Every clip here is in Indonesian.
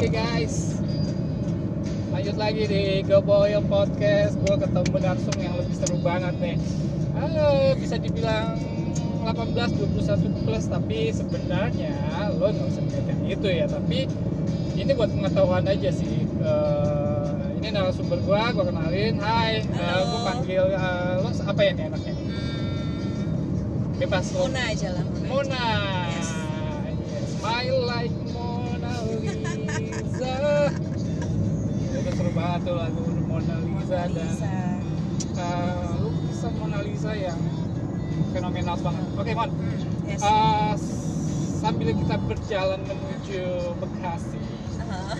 Oke guys, lanjut lagi di Goboyo Podcast. Gue ketemu narsum yang lebih seru banget nih. Ah, bisa dibilang 18 21 plus tapi sebenarnya lo nggak usah mikir itu ya tapi ini buat pengetahuan aja sih Eh, ini narasumber gue gue kenalin hai gue Halo. panggil eh, lo apa ya nih enaknya nih? bebas lo Mona aja lah Mona. Mona. Yes. Yes. Smile like Seru banget tuh lagu Mona Lisa Mona dan Lisa. uh, lukisan Mona Lisa yang fenomenal banget. Oke, Mon. Hmm, yes. Uh, sambil kita berjalan menuju Bekasi. Aha.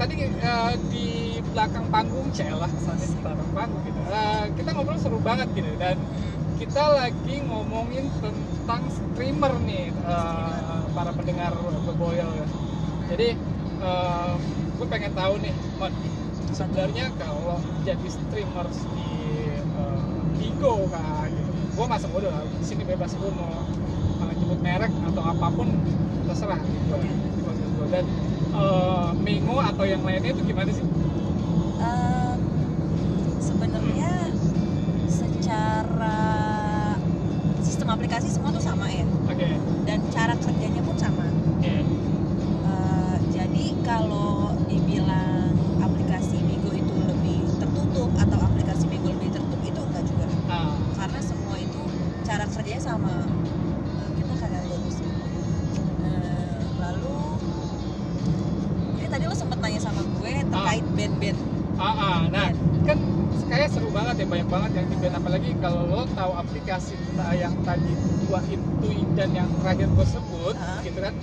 Tadi uh, di belakang panggung, celah kesannya di belakang panggung gitu. Uh, kita ngobrol seru banget gitu dan Hmm. kita lagi ngomongin tentang streamer nih eh, para pendengar Beboyol ya. Jadi gue pengen tahu nih, Mon, sebenarnya kalau jadi streamer di eh, Bigo kan, gitu. gue masuk udah lah, di sini bebas gue mau eh, nyebut merek atau apa pun terserah gitu. Oke. di podcast gua. Dan eh, Mengo atau yang lainnya itu gimana sih? Em, sebenarnya secara sistem aplikasi semua tuh sama ya Oke, dan cara kerjanya pun sama tadi dua itu dan yang terakhir gue sebut Ah. gitu kan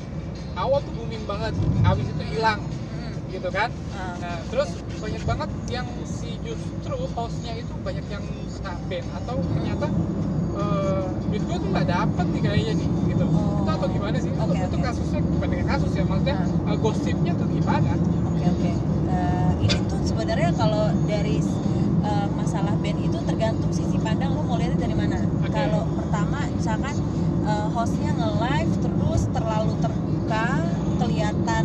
awal tuh booming banget habis itu hilang Hmm, gitu kan. Ah, nah terus banyak banget yang si justru hostnya itu banyak yang kena band atau ternyata eh duit gue tuh nggak dapet nih kayaknya nih gitu. Oh. itu atau gimana sih? Oke, itu, itu oke. kasusnya bukan dengan kasus ya maksudnya eh, gosipnya tuh gimana? Oke oke. Eh, ini tuh sebenarnya kalau dari eh, masalah band itu tergantung sisi pandang lo mau lihatnya dari mana. Oke. kalau misalkan eh, hostnya nge-live terus terlalu terbuka kelihatan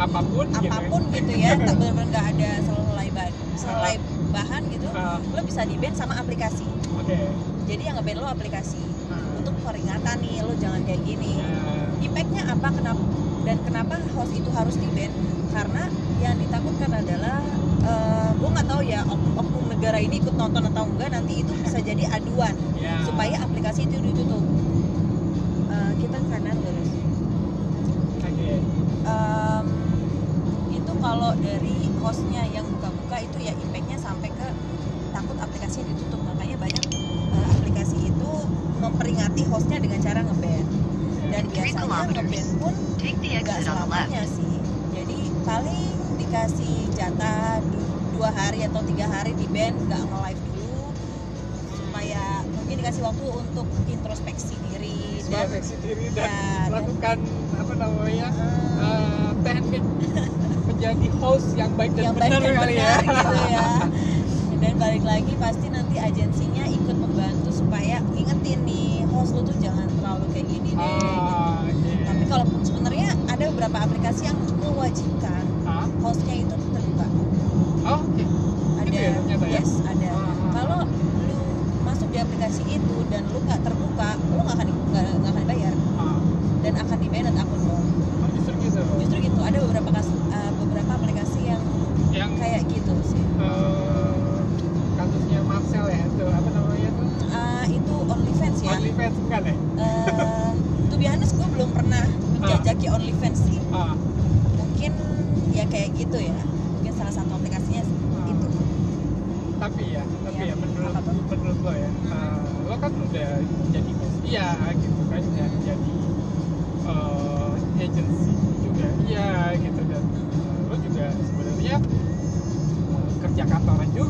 apa pun gitu ya. apa pun gitu ya tak benar-benar nggak ada selai bahan selai bahan gitu Ah, lo bisa di ban sama aplikasi oke jadi yang nge-ban lo aplikasi. Untuk peringatan nih lo jangan kayak gini Ya. impactnya apa kenapa dan kenapa host itu harus di ban karena yang ditakutkan adalah eh gue nggak tahu ya ok- oknum negara ini ikut nonton atau enggak nanti itu bisa jadi aduan Ya. supaya aplikasi itu ditutup Eh, kita kanan terus Oke. Em, itu kalau dari hostnya yang buka-buka itu ya impactnya sampai ke takut aplikasi ditutup memperingati hostnya dengan cara ngeban dan biasanya kilometers. ngeban pun nggak selamanya sih. Jadi paling dikasih jatah du- dua hari atau tiga hari di band nggak nge-live dulu. Supaya mungkin dikasih waktu untuk introspeksi diri dan Introspeksi diri dan ya, dan- melakukan apa namanya eh, eh, teknik menjadi host yang baik dan yang baik benar dan kali ya. benar gitu ya. Dan balik lagi pasti nanti agensinya supaya ngingetin nih host lu tuh jangan terlalu kayak gini deh gitu. Ah, oke. tapi kalaupun sebenarnya ada beberapa aplikasi yang mewajibkan Ah, hostnya itu terbuka oh, oke. ada Gitu ya, ternyata ya? yes ada Ah, ah. kalau lu masuk di aplikasi itu dan lu nggak terbuka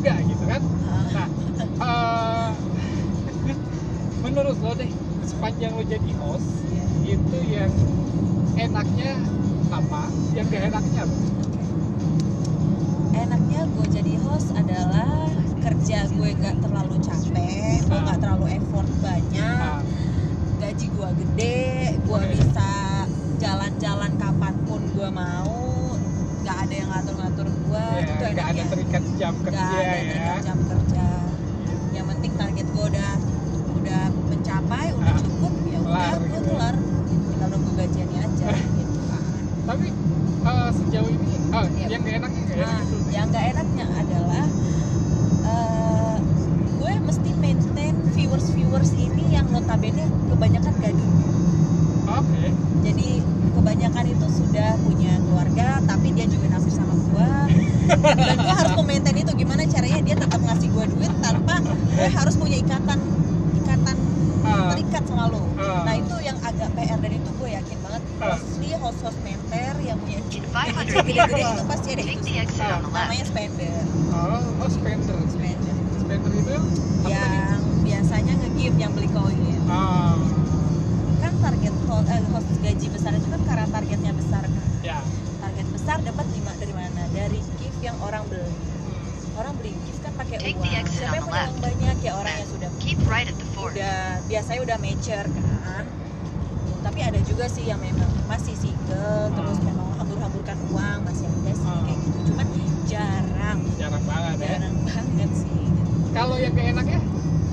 juga gitu kan. Ah, Nah, eh, menurut lo deh sepanjang lo jadi host itu yang enaknya apa, yang gak enaknya apa? enaknya gue jadi host adalah kerja gue nggak terlalu capek gue Ah. nggak terlalu effort banyak Ah, gaji gue gede gue bisa jalan-jalan kapan pun gue mau nggak ada enaknya. terikat jam kerja ada ya terikat jam kerja yang penting target gue udah udah mencapai udah Ah, cukup ya udah gue gitu. kelar gitu. tinggal nunggu gajiannya aja gitu kan tapi eh, sejauh ini oh, Iya. yang gak enaknya gak enak Nah, yang gak enaknya adalah eh, gue mesti maintain viewers viewers ini yang notabene kebanyakan gadun. oke Jadi kebanyakan itu sudah punya keluarga, tapi dia juga naksir sama gue. Dan gue harus memaintain itu gimana caranya dia tetap ngasih gue duit tanpa gue harus punya ikatan ikatan Ah. terikat sama lo. Ah. Nah itu yang agak PR dan itu gue yakin banget Ah. mostly host-host member yang punya In gaji 500 gede-gede meters, itu pasti ada take namanya spender. Oh, oh spender. Spender. Spender itu yang biasanya nge-give yang beli koin. Ah. Kan target host, eh, host gaji besar itu kan karena targetnya besar kan? Ya. Target besar dapat di ma- dari mana? Dari gift yang orang beli. Hmm. orang beli gift kan pakai uang. siapa yang punya uang banyak? Ya orang yang sudah Keep right at the fort. udah biasanya udah mature kan? Tapi ada juga sih yang memang masih single terus Hmm. memang hambur-hamburkan uang masih Hmm. kayak gitu. Cuman jarang. Jarang banget ya. Jarang banget sih. Kalau yang gak enaknya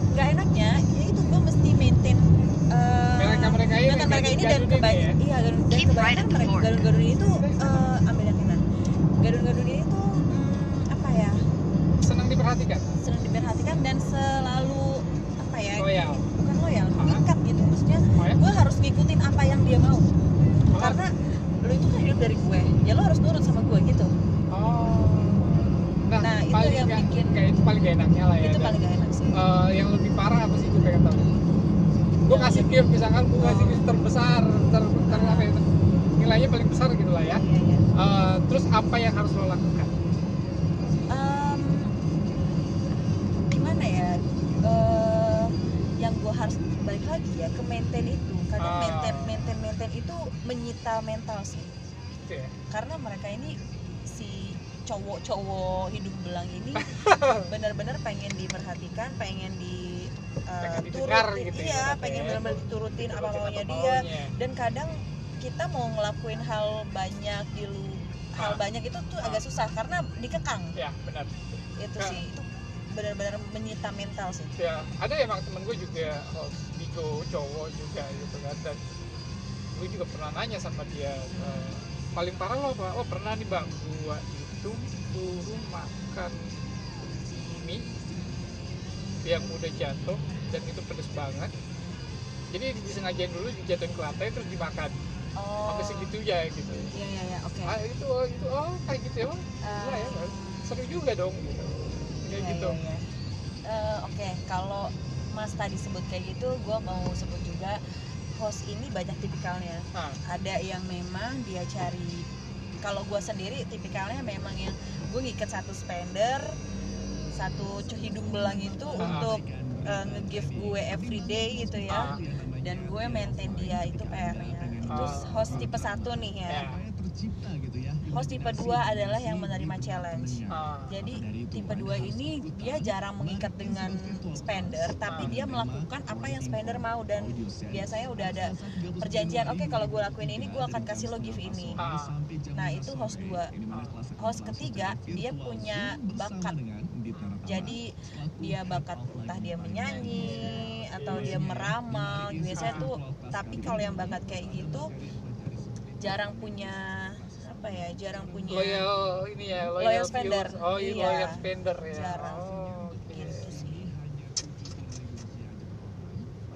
nggak enaknya ya itu gue mesti maintain eh, ini, maintain mereka ini dan kebanyakan ya? iya dan kebanyakan at the mereka. fort. gadun-gadun ini tuh eh, ambil yang enak. Gadun-gadun ini tuh hmm, apa ya? Senang diperhatikan dan selalu apa ya loyal bukan loyal Ah. ngikat gitu maksudnya oh ya gue harus ngikutin apa yang dia mau Oh. karena lo itu kan hidup dari gue ya lo harus nurut sama gue gitu oh nah, Nah, itu paling yang gak- bikin- kayak itu paling gak enaknya lah ya itu Dan, paling gak enak sih eh, yang lebih parah apa sih gue pengen tahu gue kasih Oh. gift terbesar ter, ter apa ya nilainya paling besar gitu lah ya. Eh, terus apa yang harus lo lakukan? Em, gimana ya? Eh, yang gue harus balik lagi ya ke maintain itu. Kadang Ah. maintain maintain maintain itu menyita mental sih. Ya karena mereka ini si cowok-cowok hidung belang ini benar-benar pengen diperhatikan pengen di uh, turutin gitu ya, iya ibaratnya pengen ya. benar-benar diturutin apa maunya dia dan kadang kita mau ngelakuin hal banyak di lu hal Ah. banyak itu tuh Ah. agak susah karena dikekang ya benar itu Nah. sih itu benar-benar menyita mental sih ya ada emang temen gue juga host Bigo cowok juga gitu kan dan gue juga pernah nanya sama dia eh, paling parah lo apa oh pernah nih bang gua itu suruh makan mie yang udah jatuh dan itu pedes banget. Jadi disengajain dulu dijatuhin ke lantai terus dimakan. Oh. Sampai segitu ya gitu. Iya iya iya oke. Ah itu oh, itu oh kayak gitu ya Gila ya, Em, seru juga dong gitu. Kayak Iya, gitu. iya, iya. Eh, Oke, kalau Mas tadi sebut kayak gitu, gue mau sebut juga host ini banyak tipikalnya. ah. Ada yang memang dia cari, kalau gue sendiri tipikalnya memang yang gue ngikat satu spender, satu hidung belang itu Ah. untuk eh, nge-give gue everyday gitu ah ya. Dan gue maintain dia itu PR-nya. Itu Ah. host tipe satu nih ya. ya Host tipe 2 adalah yang menerima challenge. ah Jadi tipe 2 ini dia jarang mengikat dengan spender, tapi dia melakukan apa yang spender mau dan biasanya udah ada perjanjian. Oke, kalau gue lakuin ini, gue akan kasih lo gift ini. ah Nah itu host 2 Host ketiga dia punya bakat. Jadi dia bakat entah dia menyanyi atau dia meramal. Biasanya tuh, tapi kalau yang bakat kayak gitu jarang punya apa ya, jarang punya loyal ini ya loyal, Loyal spender. viewers. oh iya Iya. loyal spender ya Jarang. oh, oke gitu sih.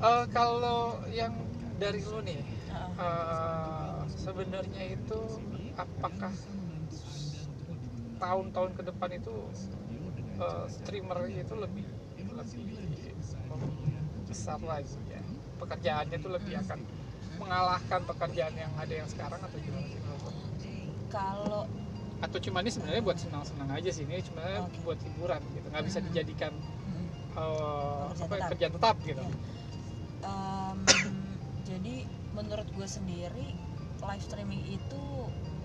Eh, kalau yang dari lu nih eh, sebenarnya itu apakah tahun-tahun ke depan itu eh, streamer itu lebih lebih besar lagi ya pekerjaannya itu lebih akan mengalahkan pekerjaan yang ada yang sekarang atau gimana sih? Kalau atau cuma ini sebenarnya buat senang-senang aja sih ini cuma Oke. buat hiburan gitu nggak bisa Hmm. dijadikan Pekerjaan apa ya, tetap. tetap gitu em, jadi menurut gue sendiri live streaming itu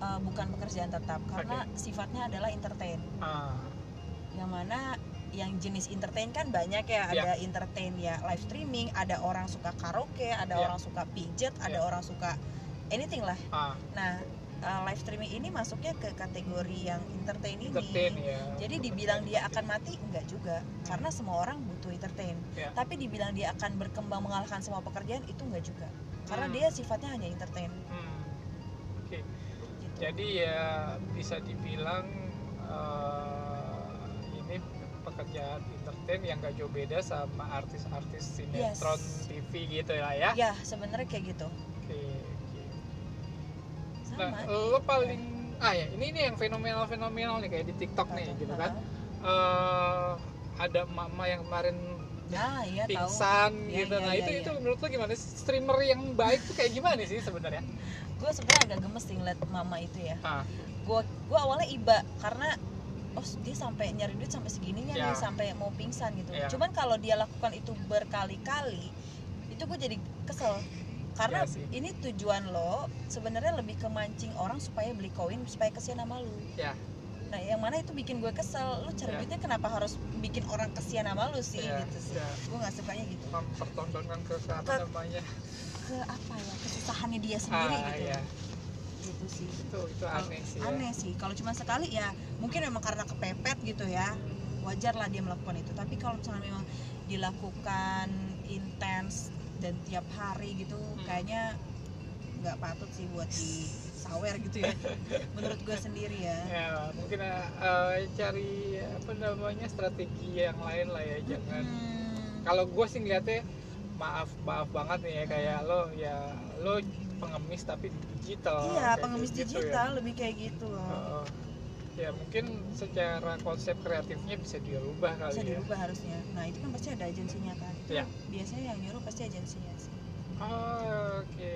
eh, bukan pekerjaan tetap karena sifatnya adalah entertain. ah Yang mana yang jenis entertain kan banyak ya, ada entertain ya live streaming, ada orang suka karaoke, ada Iya. orang suka pijet, ada Iya. orang suka anything lah. ah Nah, uh, live streaming ini masuknya ke kategori yang entertain ini entertain ya jadi dibilang dia akan mati enggak juga karena semua orang butuh entertain Ya. tapi dibilang dia akan berkembang mengalahkan semua pekerjaan itu enggak juga karena Hmm. dia sifatnya hanya entertain Hmm. oke gitu. jadi ya bisa dibilang ini pekerjaan entertain yang gak jauh beda sama artis-artis sinetron Yes. TV gitu lah ya. Ya sebenarnya kayak gitu. Oke oke. Sama nah lo paling ah ya ini ini yang fenomenal fenomenal nih kayak di TikTok nih gitu kan. Eh ada mama yang kemarin nah iya tahu. pingsan Iya, gitu. iya, nah iya, itu iya. itu menurut lo gimana streamer yang baik tuh kayak gimana sih sebenarnya? Gue sebenarnya agak gemes sih ngeliat mama itu ya. Ah. Gue gue awalnya iba karena oh dia sampai nyari duit sampai segininya Ya. nih sampai mau pingsan gitu Ya. cuman kalau dia lakukan itu berkali-kali itu gue jadi kesel karena Iya sih. ini tujuan lo sebenarnya lebih ke mancing orang supaya beli koin supaya kesian sama lu Ya. nah yang mana itu bikin gue kesel lu cari Ya. duitnya kenapa harus bikin orang kesian sama lu sih ya, gitu sih ya. gue nggak sukanya gitu mempertontonkan ke, ke namanya ke apa ya kesusahannya dia sendiri ah gitu ya gitu sih itu itu aneh sih ya. aneh sih kalau cuma sekali ya mungkin memang karena kepepet gitu ya wajar lah dia melakukan itu. Tapi kalau misalnya memang dilakukan intens dan tiap hari gitu kayaknya nggak patut sih buat disawer gitu ya. Menurut gue sendiri ya. Ya mungkin eh, cari apa namanya strategi yang lain lah ya jangan. Hmm, kalau gue sih ngeliatnya maaf maaf banget nih ya kayak lo ya lo pengemis tapi di digital. Iya pengemis gitu ya. digital lebih kayak gitu. Loh Heeh. Ya mungkin secara konsep kreatifnya bisa dirubah kali bisa ya. dirubah harusnya. Nah itu kan pasti ada agensinya kan? Itu Iya. biasanya yang nyuruh pasti agensinya sih. Oh, oke.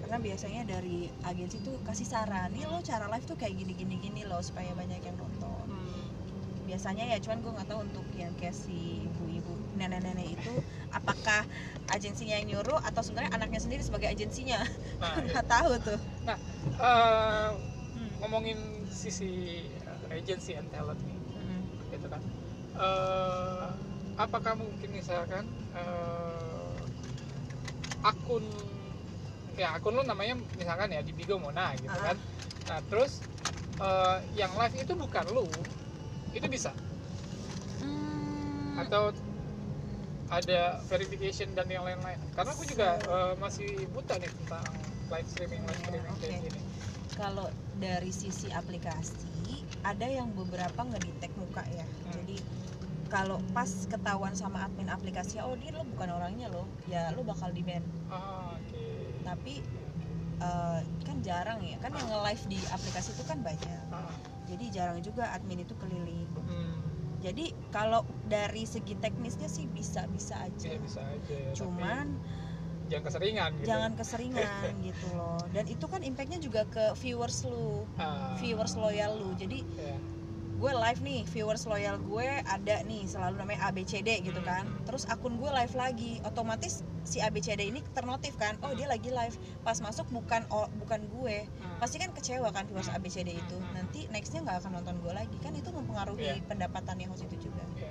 Karena biasanya dari agensi tuh kasih saran nih lo cara live tuh kayak gini gini gini loh supaya banyak yang nonton. Hmm, biasanya ya cuman gue nggak tahu untuk yang kayak si ibu-ibu nenek-nenek itu apakah agensinya yang nyuruh atau sebenarnya anaknya sendiri sebagai agensinya? Nah, nggak tahu tuh. Eh, Hmm. ngomongin sisi eh, agency and talent nih Mm-mm. gitu kan Eh, apakah mungkin misalkan eh, akun ya akun lu namanya misalkan ya di Bigo Mona gitu Ah. kan nah terus eh, yang live itu bukan lu itu bisa Hmm, atau ada verification dan yang lain-lain karena aku juga eh, masih buta nih tentang live streaming live Ya, streaming kayak oke. gini kalau dari sisi aplikasi ada yang beberapa ngedetect muka ya. Hmm. jadi kalau pas ketahuan sama admin aplikasi oh dia lo bukan orangnya lo ya lo bakal di ban ah, oke. Tapi eh, kan jarang ya kan yang nge-live di aplikasi itu kan banyak. Ah, jadi jarang juga admin itu keliling. Hmm, jadi kalau dari segi teknisnya sih bisa bisa aja. ya bisa aja tapi cuman jangan keseringan gitu jangan keseringan gitu loh dan itu kan impactnya juga ke viewers lu Ah, viewers loyal lu jadi ya. gue live nih viewers loyal gue ada nih selalu namanya ABCD gitu Hmm. kan terus akun gue live lagi otomatis si ABCD ini ternotif kan oh Hmm. dia lagi live pas masuk bukan oh, bukan gue Hmm. pasti kan kecewa kan viewers Hmm. ABCD itu Hmm. nanti nextnya nggak akan nonton gue lagi kan itu mempengaruhi Iya. pendapatannya host itu juga Ya.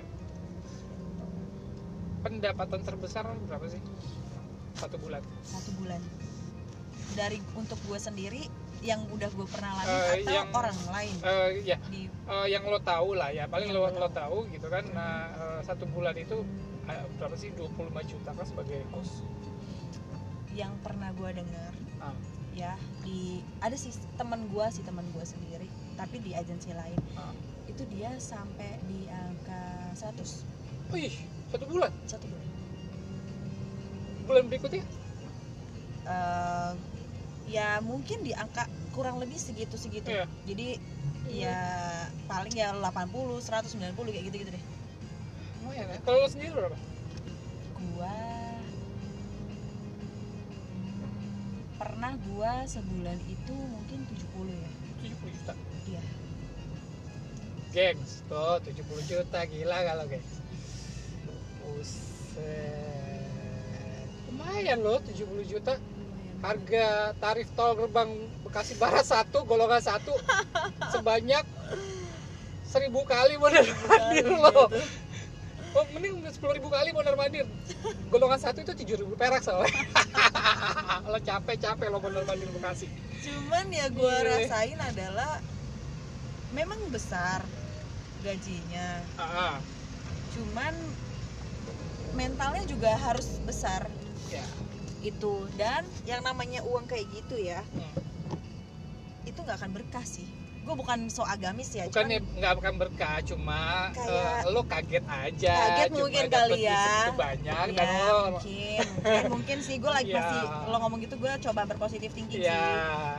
pendapatan terbesar berapa sih satu bulan. Satu bulan. Dari untuk gue sendiri yang udah gue pernah alami Eh, atau yang- orang lain? Eh, ya di eh, yang lo tahu lah ya paling lo lo tahu. gitu kan. Nah eh, satu bulan itu eh, berapa sih? 25 juta kan sebagai host yang pernah gue dengar Ah. ya di ada sih teman gue sih teman gue sendiri tapi di agensi lain. Ah. itu dia sampai di angka 100 wih satu bulan? Satu bulan bulan berikutnya? Eh, ya mungkin di angka kurang lebih segitu segitu Iya. jadi ya paling ya 80 190 kayak gitu gitu deh. Lumayan ya. Kalau lo sendiri berapa? Gua pernah gua sebulan itu mungkin 70 ya. 70 juta? Iya. Gengs tuh 70 juta gila kalau gengs. Buset lumayan loh 70 juta. Harga tarif tol gerbang Bekasi Barat satu golongan satu sebanyak seribu kali bener hadir Kali loh. Oh mending sepuluh ribu kali mondar mandir. Golongan satu itu tujuh ribu perak soalnya. Lo capek capek lo mondar mandir bekasi. Cuman ya gue Iya. rasain adalah memang besar gajinya. Ah cuman mentalnya juga harus besar ya itu dan yang namanya uang kayak gitu ya Hmm. itu nggak akan berkah sih gue bukan so agamis ya cuman nggak akan berkah cuma Kayak- eh, lo kaget aja Kaget cuma mungkin kali ya. banyak dan ya, lo mungkin mungkin mungkin sih gue lagi Iya. masih lo ngomong gitu gue coba berpositif tinggi ya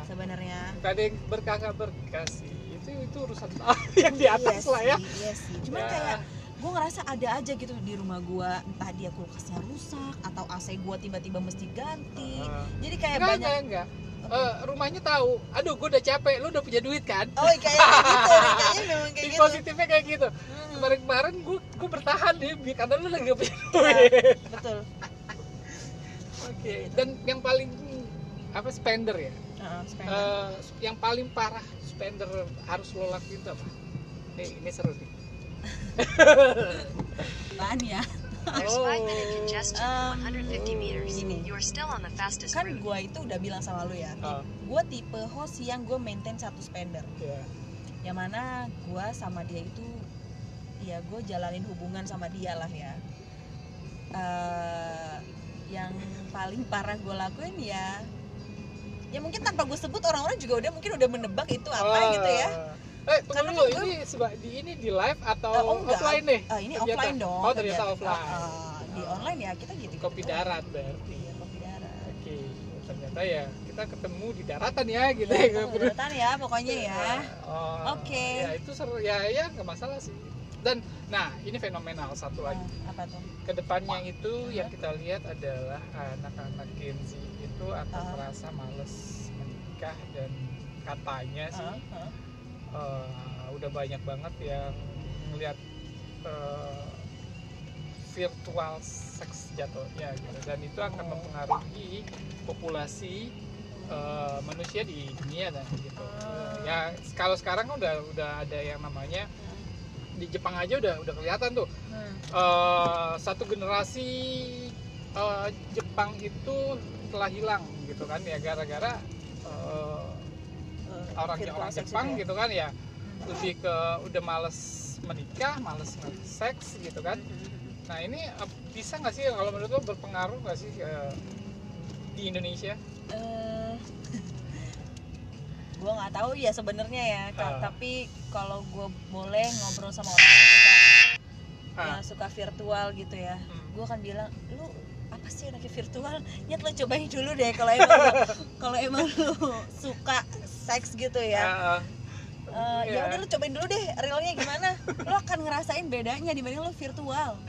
sih sebenarnya bukan yang berkah nggak berkah sih itu itu urusan yang di atas iya lah ya sih, iya sih cuman Ya. kayak gue ngerasa ada aja gitu di rumah gue entah dia kulkasnya rusak atau AC gue tiba-tiba mesti ganti. Ah. jadi kayak enggak banyak enggak enggak. Eh, rumahnya tahu. Aduh gue udah capek. Lu udah punya duit kan? Oh kayak gitu. Kayaknya memang kayak gitu. Positifnya kayak gitu. Hmm, kemarin-kemarin gue gue bertahan bi- karena lu lagi gak punya Iya. duit. betul. Oke dan yang paling apa spender ya? Heeh, spender. Eh, yang paling parah spender harus lo lakuin itu apa? Nih ini seru nih Apaan ya There's Oh. 5 minute congestion Um, from 150 meters. gini. You are still on the fastest kan gue itu udah bilang sama lu ya Ah. gue tipe host yang gue maintain satu spender ya yang mana gue sama dia itu ya gue jalanin hubungan sama dia lah ya Eh, yang paling parah gue lakuin ya ya mungkin tanpa gue sebut orang-orang juga udah mungkin udah menebak itu apa Oh. gitu ya Eh, tunggu dulu, gue- ini seba- di ini di live atau Eh, oh, enggak. offline nih? Eh, ini Ternyata. offline dong Oh, ternyata ternyata. offline. Ah. di Oh. online ya kita gitu Kopi darat berarti. iya kopi darat Oke, ternyata ya kita ketemu di daratan ya gitu ya, ya. kopi daratan ya pokoknya ya Oh, Oke. Ya itu seru ya ya nggak masalah sih. Dan nah ini fenomenal satu lagi. Ah, apa tuh Ke depannya itu yang kita lihat adalah anak-anak Gen Z itu akan Ah. merasa males menikah dan katanya sih Ah, ah. Eh, udah banyak banget yang melihat eh, virtual seks jatuhnya gitu dan itu akan Oh. mempengaruhi populasi eh, manusia di dunia dan gitu Ah. ya kalau sekarang kan udah udah ada yang namanya di Jepang aja udah udah kelihatan tuh Hmm. eh, satu generasi eh, Jepang itu telah hilang gitu kan ya gara-gara eh, Eh, orang Jepang itu gitu kan ya lebih ke udah males menikah, males seks gitu kan. Nah ini bisa nggak sih kalau menurut lo berpengaruh nggak sih eh, di Indonesia? eh gue nggak tahu ya sebenarnya ya Ah. tapi kalau gue boleh ngobrol sama orang yang suka Ah, yang suka virtual gitu ya hmm. gue akan bilang lu apa sih anaknya virtual nyet lo cobain dulu deh kalau emang kalau emang lu suka seks gitu ya Ah, Eh, ya iya. udah lu cobain dulu deh realnya gimana lo akan ngerasain bedanya dibanding lo virtual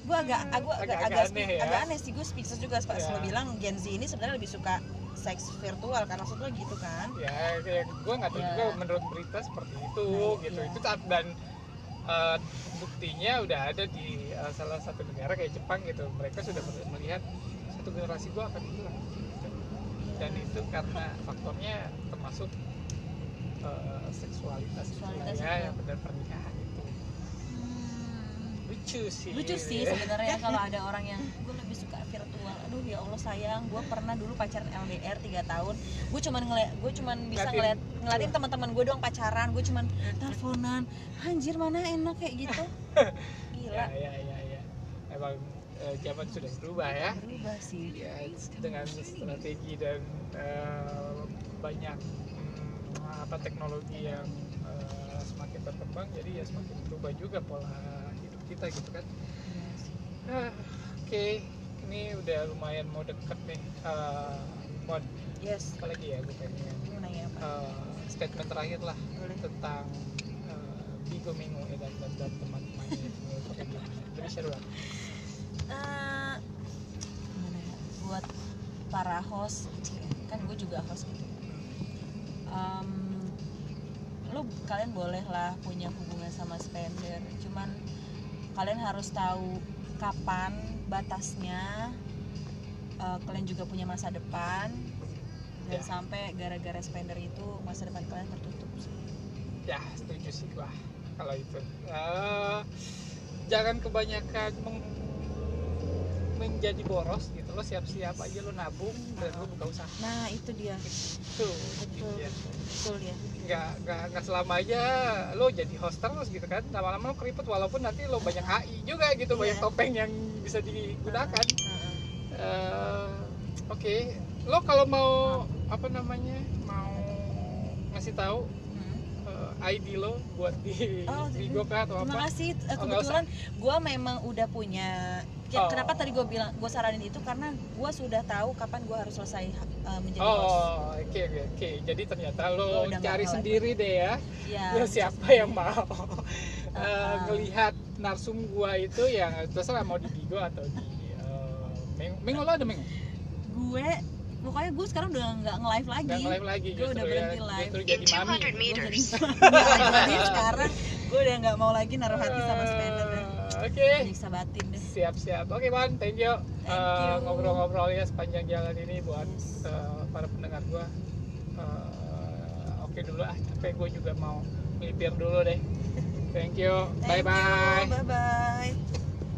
gue agak aku agak, Agak- agak, agak aneh ya. agak aneh sih gue speechless juga pas Iya. lo bilang Gen Z ini sebenarnya lebih suka seks virtual kan maksud lo gitu kan ya kayak gue nggak tahu Ya. juga menurut berita seperti itu Nah, gitu. iya. Itu saat dan eh, buktinya udah ada di eh, salah satu negara kayak Jepang gitu. Mereka sudah melihat satu generasi gue akan hilang. Dan itu karena faktornya termasuk eh, seksualitas, Seksualitas itulah ya, yang benar pernikahan itu. Lucu sih. Lucu sih sebenarnya kalau ada orang yang gue lebih suka virtual. Aduh ya allah sayang. Gue pernah dulu pacaran LDR 3 tahun. Gue cuman ngeliat gue cuman bisa Ngeliatin. ngeliat ngeliatin teman-teman gue doang pacaran. Gue cuman teleponan. Anjir mana enak kayak gitu. Gila. Ya ya ya ya. Emang eh, zaman sudah berubah ya. Berubah sih. Ya dengan strategi dan eh, banyak hmm, apa teknologi yang eh, semakin berkembang jadi ya semakin berubah juga pola hidup kita gitu kan. Ah, oke. Ini udah lumayan mau deket nih eh Mon. Yes. Apa lagi ya gue pengen eh, statement terakhir lah boleh. tentang eh, Bigo Minggu ya, dan dan, dan teman-temannya. Itu. Kayak gimana Eh, gimana buat para host kan gue juga host gitu. Em, lu kalian boleh lah punya hubungan sama spender cuman kalian harus tahu kapan batasnya. Eh, kalian juga punya masa depan. Dan Ya. sampai gara-gara spender itu masa depan kalian tertutup sih. ya setuju sih gua kalau itu. Eh, jangan kebanyakan meng- menjadi boros gitu lo siap-siap aja lo nabung dan lo buka usaha nah itu dia tuh betul ya. betul ya nggak nggak nggak selama aja lo jadi host terus gitu kan lama-lama lo keriput walaupun nanti lo banyak AI juga gitu Iya. banyak topeng yang bisa digunakan Heeh. Eh, oke lo kalau mau apa namanya mau ngasih tahu Hmm. eh, ID lo buat di Oh, di jadi- GoPay atau Terima apa kasih. Eh, Oh, Kebetulan gue memang udah punya. Ya, Oh. Kenapa tadi gue bilang gue saranin itu karena gue sudah tahu kapan gue harus selesai eh, menjadi host. Oh, oke oke oke. Jadi ternyata Lo lo udah cari sendiri deh ya. Ya. Ya siapa yang mau Eh, Uh-uh. ngelihat narsum gua itu yang terserah mau di Bigo atau di eh, Meng- Mengo lo ada Mengo? Gue pokoknya gue sekarang udah nggak nge-live lagi. Nggak live lagi Gue udah ya. berhenti live. Justru In jadi mami. 200 Gue meters. jadi sekarang gue udah nggak mau lagi naruh hati sama spender Oke. nyiksa batin deh. Siap siap. Oke Ban, thank you. Thank Eh, you. Ngobrol-ngobrol ya sepanjang jalan ini buat eh, para pendengar gua. Eh, Oke dulu ah, capek gue juga mau melipir dulu deh. Thank you. Bye Thank you. bye. Bye bye.